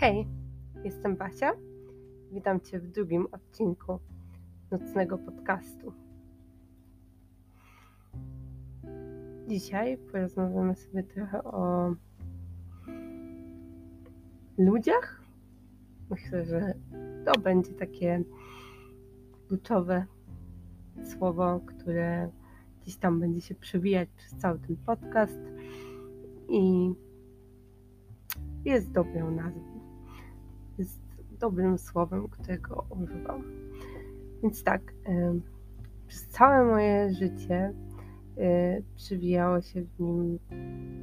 Hej, jestem Basia. Witam Cię w drugim odcinku nocnego podcastu. Dzisiaj porozmawiamy sobie trochę o ludziach. Myślę, że to będzie takie kluczowe słowo, które gdzieś tam będzie się przewijać przez cały ten podcast i jest dobrą nazwą. Jest dobrym słowem, którego używam. Więc tak, przez całe moje życie y, przywijało się w nim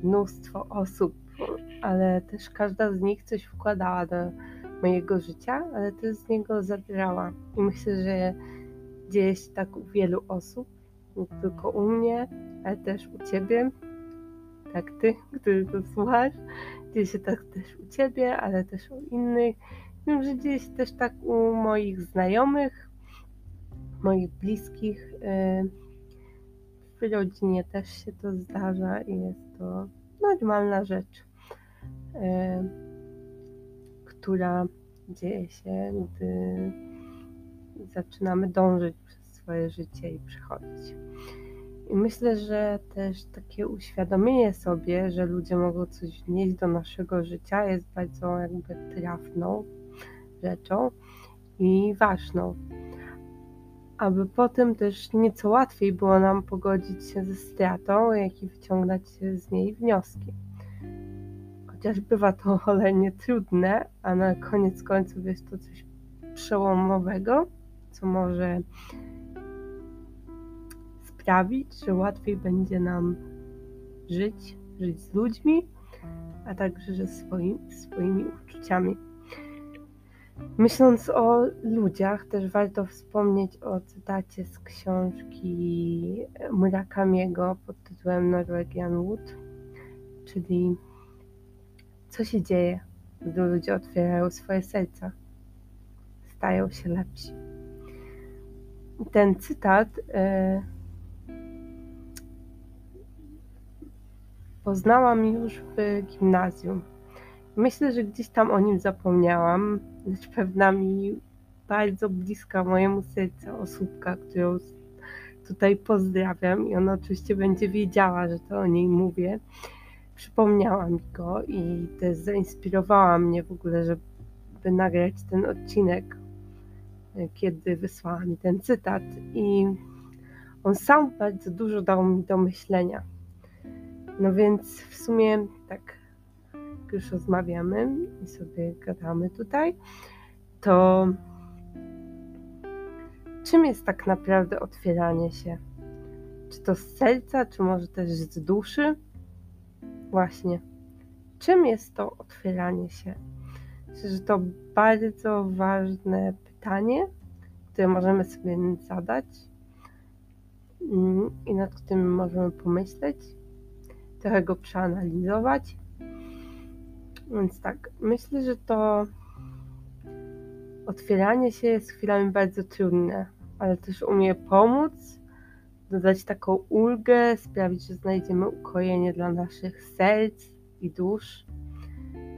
mnóstwo osób, ale też każda z nich coś wkładała do mojego życia, ale też z niego zabierała. I myślę, że dzieje się tak u wielu osób, nie tylko u mnie, ale też u ciebie, tak ty, który to słuchasz, dzieje się tak też u ciebie, ale też u innych. Wiem, że dzieje się też tak u moich znajomych, moich bliskich. Y, w rodzinie też się to zdarza i jest to normalna rzecz, y, która dzieje się, gdy zaczynamy dążyć przez swoje życie i przechodzić. I myślę, że też takie uświadomienie sobie, że ludzie mogą coś wnieść do naszego życia, jest bardzo jakby trafną rzeczą i ważną. Aby potem też nieco łatwiej było nam pogodzić się ze stratą, jak i wyciągnąć z niej wnioski. Chociaż bywa to cholernie trudne, a na koniec końców jest to coś przełomowego, co może sprawić, że łatwiej będzie nam żyć, żyć z ludźmi, a także ze swoim, swoimi uczuciami. Myśląc o ludziach, też warto wspomnieć o cytacie z książki Murakamiego pod tytułem Norwegian Wood, czyli co się dzieje, gdy ludzie otwierają swoje serca, stają się lepsi. Ten cytat y, poznałam już w gimnazjum. Myślę, że gdzieś tam o nim zapomniałam, lecz pewna mi bardzo bliska mojemu sercu osóbka, którą tutaj pozdrawiam i ona oczywiście będzie wiedziała, że to o niej mówię. Przypomniała mi go i też zainspirowała mnie w ogóle, żeby nagrać ten odcinek, kiedy wysłała mi ten cytat i on sam bardzo dużo dał mi do myślenia. No więc w sumie tak, jak już rozmawiamy i sobie gadamy tutaj, to czym jest tak naprawdę otwieranie się? Czy to z serca, czy może też z duszy? Właśnie. Czym jest to otwieranie się? Myślę, że to bardzo ważne pytanie, które możemy sobie zadać mm, i nad którym możemy pomyśleć trochę go przeanalizować. Więc tak, myślę, że to otwieranie się jest chwilami bardzo trudne, ale też umie pomóc, dodać taką ulgę, sprawić, że znajdziemy ukojenie dla naszych serc i dusz.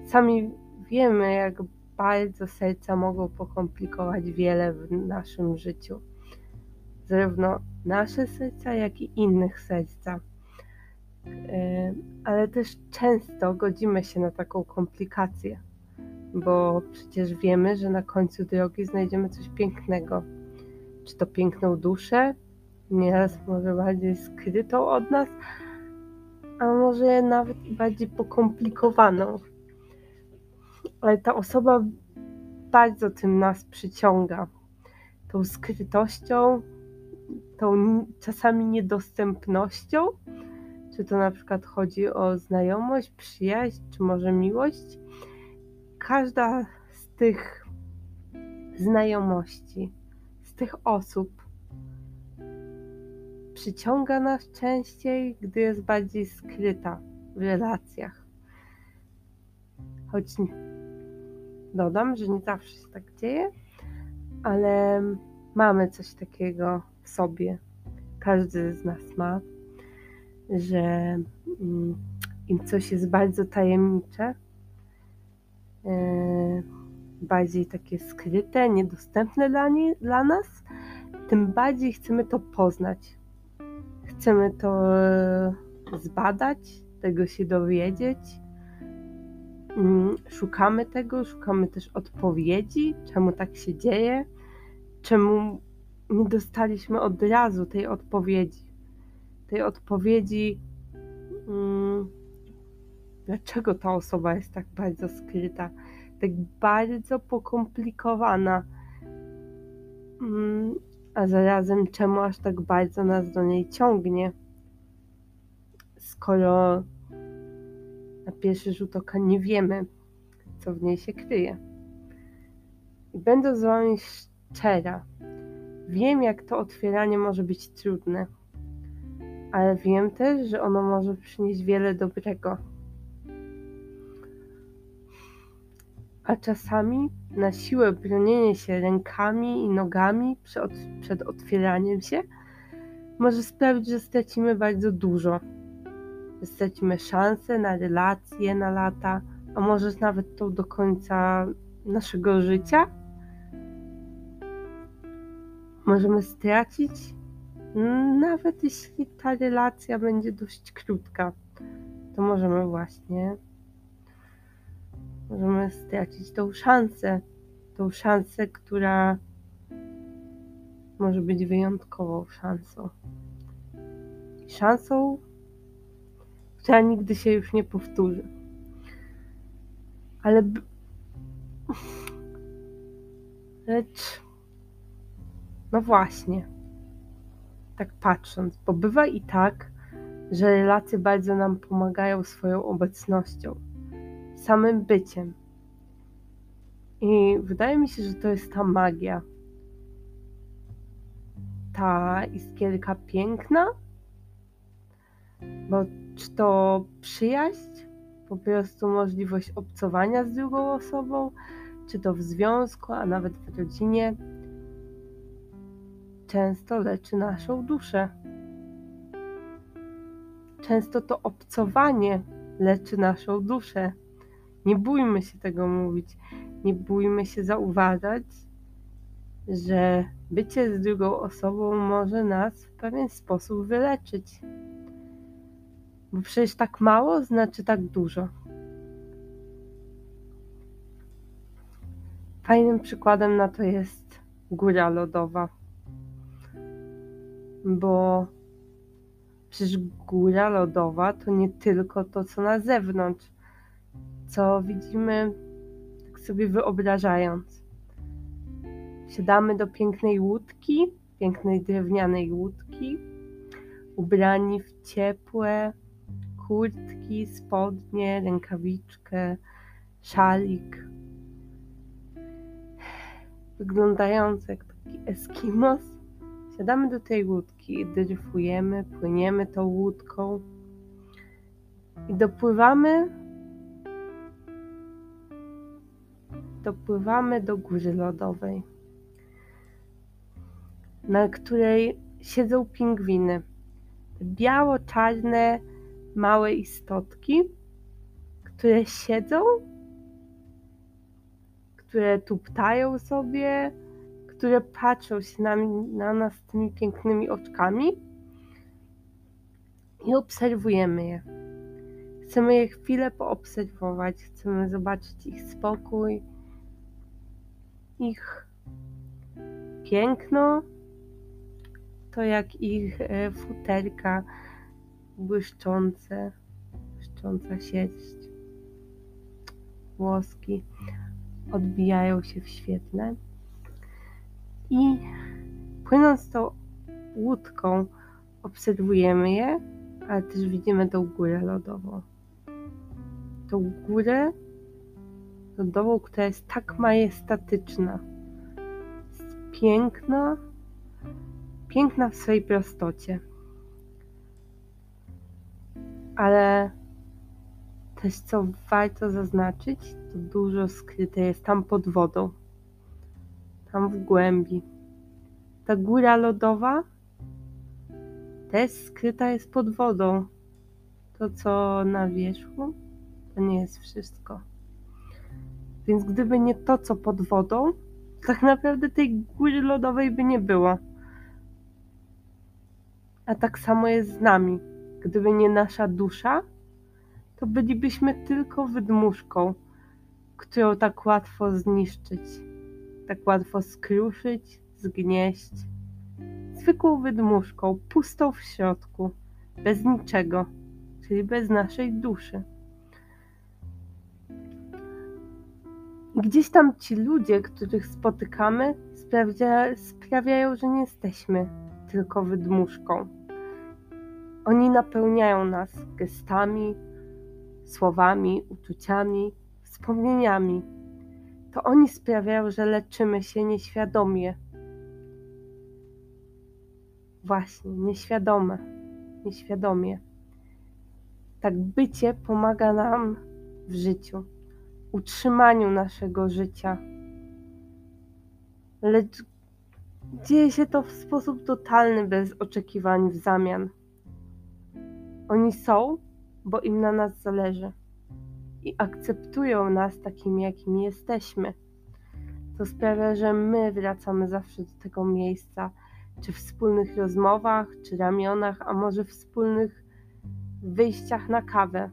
Sami wiemy, jak bardzo serca mogą pokomplikować wiele w naszym życiu. Zarówno nasze serca, jak i innych serca ale też często godzimy się na taką komplikację, bo przecież wiemy, że na końcu drogi znajdziemy coś pięknego. Czy to piękną duszę, nieraz może bardziej skrytą od nas, a może nawet bardziej pokomplikowaną. Ale ta osoba bardzo tym nas przyciąga. Tą skrytością, tą czasami niedostępnością czy to na przykład chodzi o znajomość, przyjaźń, czy może miłość? Każda z tych znajomości, z tych osób przyciąga nas częściej, gdy jest bardziej skryta w relacjach. Choć dodam, że nie zawsze się tak dzieje, ale mamy coś takiego w sobie. Każdy z nas ma że mm, im coś jest bardzo tajemnicze, e, bardziej takie skryte, niedostępne dla, nie, dla nas, tym bardziej chcemy to poznać. Chcemy to e, zbadać, tego się dowiedzieć. Mm, szukamy tego, szukamy też odpowiedzi, czemu tak się dzieje, czemu nie dostaliśmy od razu tej odpowiedzi. Tej odpowiedzi, mm, dlaczego ta osoba jest tak bardzo skryta, tak bardzo pokomplikowana, mm, a zarazem czemu aż tak bardzo nas do niej ciągnie, skoro na pierwszy rzut oka nie wiemy, co w niej się kryje. I będąc z Wami szczera, wiem, jak to otwieranie może być trudne, ale wiem też, że ono może przynieść wiele dobrego. A czasami na siłę bronienie się rękami i nogami przed, otwieraniem się może sprawić, że stracimy bardzo dużo. Stracimy szansę na relacje na lata, a może nawet to do końca naszego życia. Możemy stracić, nawet jeśli ta relacja będzie dość krótka, to możemy właśnie możemy stracić tą szansę, tą szansę, która może być wyjątkową szansą. Szansą, która nigdy się już nie powtórzy. Ale. Lecz. No właśnie. Tak patrząc, bo bywa i tak, że relacje bardzo nam pomagają swoją obecnością samym byciem. I wydaje mi się, że to jest ta magia. Ta iskierka piękna, bo czy to przyjaźń, po prostu możliwość obcowania z drugą osobą, czy to w związku, a nawet w rodzinie, często leczy naszą duszę. Często to obcowanie leczy naszą duszę. Nie bójmy się tego mówić. Nie bójmy się zauważać, że bycie z drugą osobą może nas w pewien sposób wyleczyć. Bo przecież tak mało znaczy tak dużo. Fajnym przykładem na to jest góra lodowa. Bo przecież góra lodowa to nie tylko to, co na zewnątrz co widzimy, tak sobie wyobrażając. Siadamy do pięknej łódki, pięknej drewnianej łódki, ubrani w ciepłe kurtki, spodnie, rękawiczkę, szalik. Wyglądający jak taki eskimos. Siadamy do tej łódki, dryfujemy, płyniemy tą łódką i dopływamy dopływamy do góry lodowej, na której siedzą pingwiny. Biało-czarne, małe istotki, które siedzą, które tuptają sobie, które patrzą się na, na nas tymi pięknymi oczkami i obserwujemy je. Chcemy je chwilę poobserwować, chcemy zobaczyć ich spokój, ich piękno, to jak ich e, futerka błyszczące, błyszcząca sierść, włoski odbijają się w świetle. I płynąc tą łódką, obserwujemy je, ale też widzimy tą górę lodową. Tą górę, lodową, która jest tak majestatyczna. Jest piękna, piękna w swojej prostocie. Ale też co warto zaznaczyć, to dużo skryte jest tam pod wodą, tam w głębi. Ta góra lodowa też skryta jest pod wodą. To, co na wierzchu, to nie jest wszystko Więc gdyby nie to, co pod wodą, tak naprawdę tej góry lodowej by nie było. A tak samo jest z nami. Gdyby nie nasza dusza, to bylibyśmy tylko wydmuszką, którą tak łatwo zniszczyć, tak łatwo skruszyć, zgnieść. Zwykłą wydmuszką, pustą w środku, bez niczego, czyli bez naszej duszy. Gdzieś tam ci ludzie, których spotykamy, sprawia, sprawiają, że nie jesteśmy tylko wydmuszką. Oni napełniają nas gestami, słowami, uczuciami, wspomnieniami. To oni sprawiają, że leczymy się nieświadomie. Właśnie, nieświadome, nieświadomie. Tak bycie pomaga nam w życiu utrzymaniu naszego życia. Lecz dzieje się to w sposób totalny, bez oczekiwań w zamian. Oni są, bo im na nas zależy i akceptują nas takimi, jakimi jesteśmy. To sprawia, że my wracamy zawsze do tego miejsca, czy w wspólnych rozmowach, czy ramionach, a może w wspólnych wyjściach na kawę.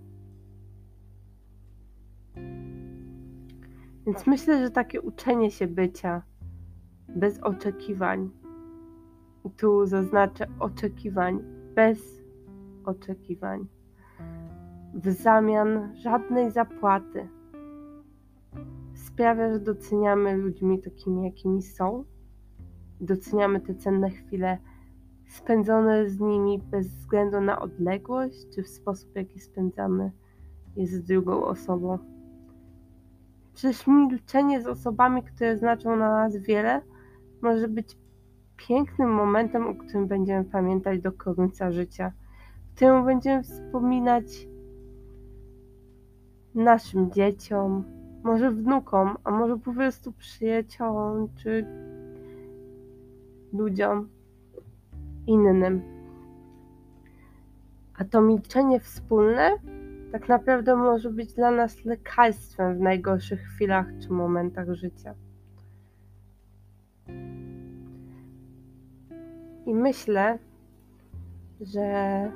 Więc myślę, że takie uczenie się bycia bez oczekiwań, tu zaznaczę oczekiwań, bez oczekiwań, w zamian żadnej zapłaty, sprawia, że doceniamy ludźmi takimi, jakimi są, doceniamy te cenne chwile spędzone z nimi bez względu na odległość, czy w sposób, jaki spędzamy je z drugą osobą. Przecież milczenie z osobami, które znaczą na nas wiele, może być pięknym momentem, o którym będziemy pamiętać do końca życia, w którym będziemy wspominać naszym dzieciom, może wnukom, a może po prostu przyjaciołom czy ludziom innym. A to milczenie wspólne tak naprawdę może być dla nas lekarstwem w najgorszych chwilach czy momentach życia. I myślę, że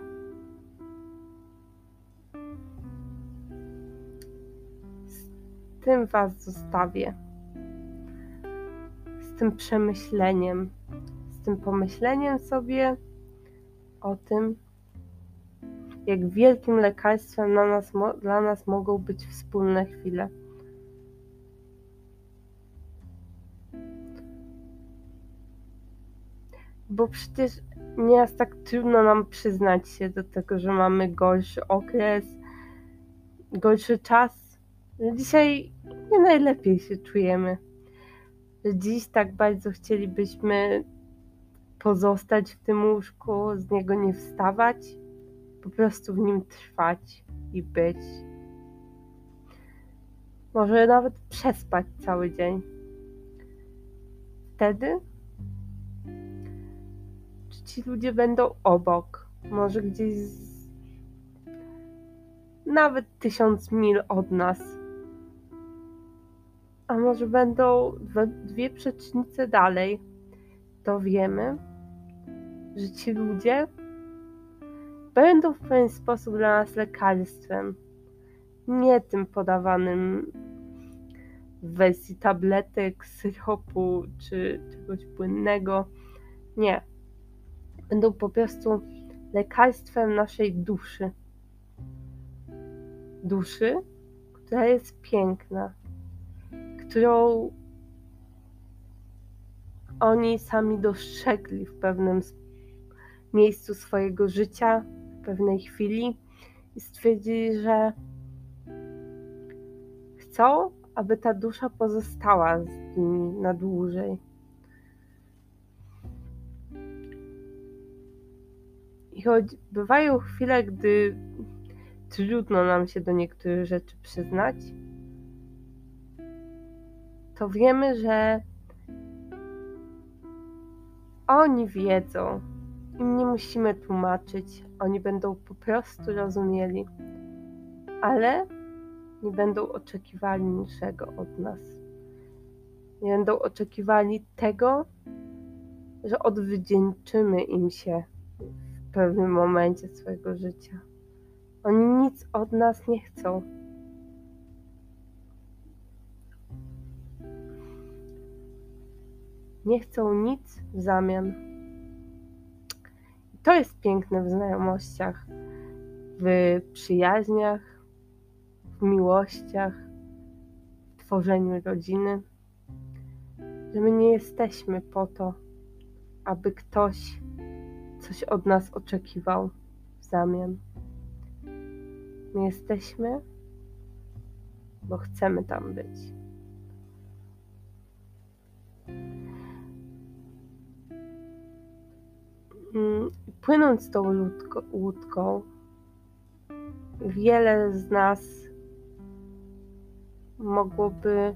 tym Was zostawię. Z tym przemyśleniem, z tym pomyśleniem sobie o tym, jak wielkim lekarstwem dla nas, dla nas mogą być wspólne chwile. Bo przecież nie jest tak trudno nam przyznać się do tego, że mamy gorszy okres, gorszy czas. Dzisiaj nie najlepiej się czujemy. Że dziś tak bardzo chcielibyśmy pozostać w tym łóżku, z niego nie wstawać po prostu w nim trwać i być. Może nawet przespać cały dzień. Wtedy czy ci ludzie będą obok, może gdzieś z... nawet tysiąc mil od nas. A może będą dwie, przecznice dalej, to wiemy, że ci ludzie będą w pewien sposób dla nas lekarstwem. Nie tym podawanym w wersji tabletek, syropu czy czegoś płynnego. Nie. Będą po prostu lekarstwem naszej duszy. Duszy, która jest piękna, którą oni sami dostrzegli w pewnym miejscu swojego życia, pewnej chwili i stwierdzili, że chcą, aby ta dusza pozostała z nimi na dłużej. I choć bywają chwile, gdy trudno nam się do niektórych rzeczy przyznać, to wiemy, że oni wiedzą, im nie musimy tłumaczyć, oni będą po prostu rozumieli. Ale nie będą oczekiwali niczego od nas. Nie będą oczekiwali tego, że odwdzięczymy im się w pewnym momencie swojego życia. Oni nic od nas nie chcą. Nie chcą nic w zamian. To jest piękne w znajomościach, w przyjaźniach, w miłościach, w tworzeniu rodziny, że my nie jesteśmy po to, aby ktoś coś od nas oczekiwał w zamian. My jesteśmy, bo chcemy tam być. Płynąc tą łódką, wiele z nas mogłoby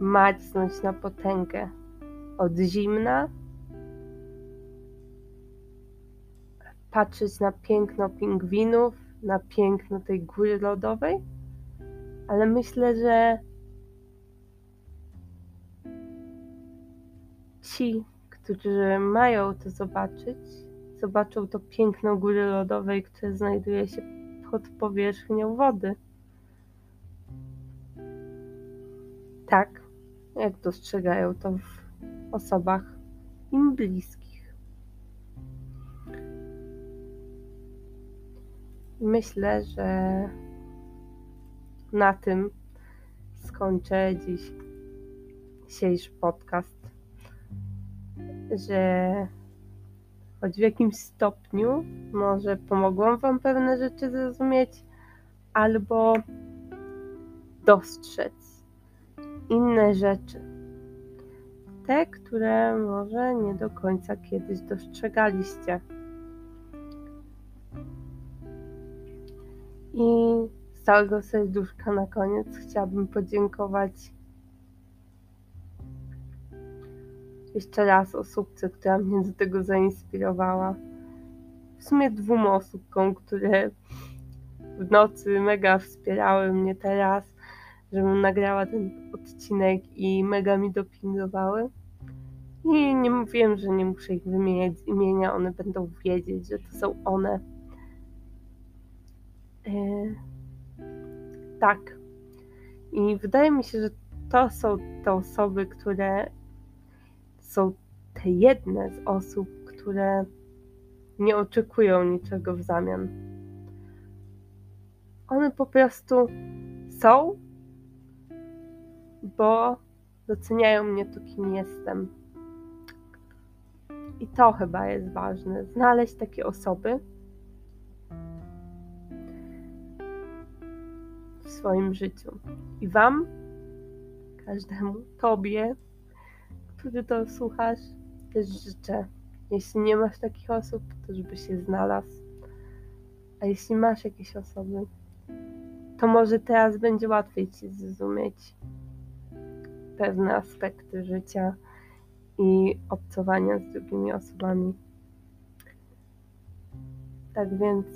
macnąć na potęgę. Od zimna, patrzeć na piękno pingwinów, na piękno tej góry lodowej, ale myślę, że ci, którzy mają to zobaczyć, zobaczą to piękno góry lodowej, które znajduje się pod powierzchnią wody. Tak, jak dostrzegają to w osobach im bliskich. Myślę, że na tym skończę dziś dzisiejszy podcast że choć w jakimś stopniu może pomogłam Wam pewne rzeczy zrozumieć, albo dostrzec inne rzeczy. Te, które może nie do końca kiedyś dostrzegaliście. I z całego serduszka na koniec chciałabym podziękować jeszcze raz osobce, która mnie do tego zainspirowała. W sumie dwóm osóbkom, które w nocy mega wspierały mnie teraz, żebym nagrała ten odcinek i mega mi dopingowały. I nie mówiłem, że nie muszę ich wymieniać z imienia, one będą wiedzieć, że to są one. E, tak. I wydaje mi się, że to są te osoby, które są te jedne z osób, które nie oczekują niczego w zamian. One po prostu są, bo doceniają mnie to, kim jestem. I to chyba jest ważne. Znaleźć takie osoby w swoim życiu. I Wam, każdemu, Tobie, który to słuchasz, też życzę. Jeśli nie masz takich osób, to żeby się znalazł. A jeśli masz jakieś osoby, to może teraz będzie łatwiej ci zrozumieć pewne aspekty życia i obcowania z drugimi osobami. Tak więc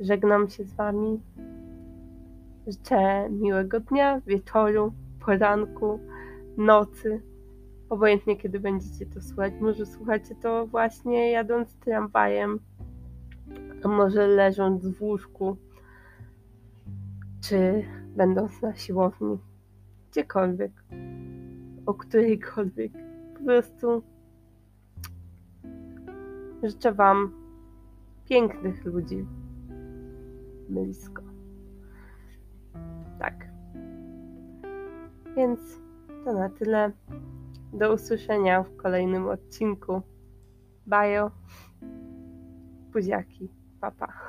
żegnam się z Wami. Życzę miłego dnia, wieczoru, poranku nocy, obojętnie kiedy będziecie to słuchać. Może słuchacie to właśnie jadąc tramwajem, a może leżąc w łóżku, czy będąc na siłowni, gdziekolwiek, o którejkolwiek. Po prostu życzę Wam pięknych ludzi blisko. Tak. Więc to na tyle. Do usłyszenia w kolejnym odcinku. Bajo. Buziaki. Papa.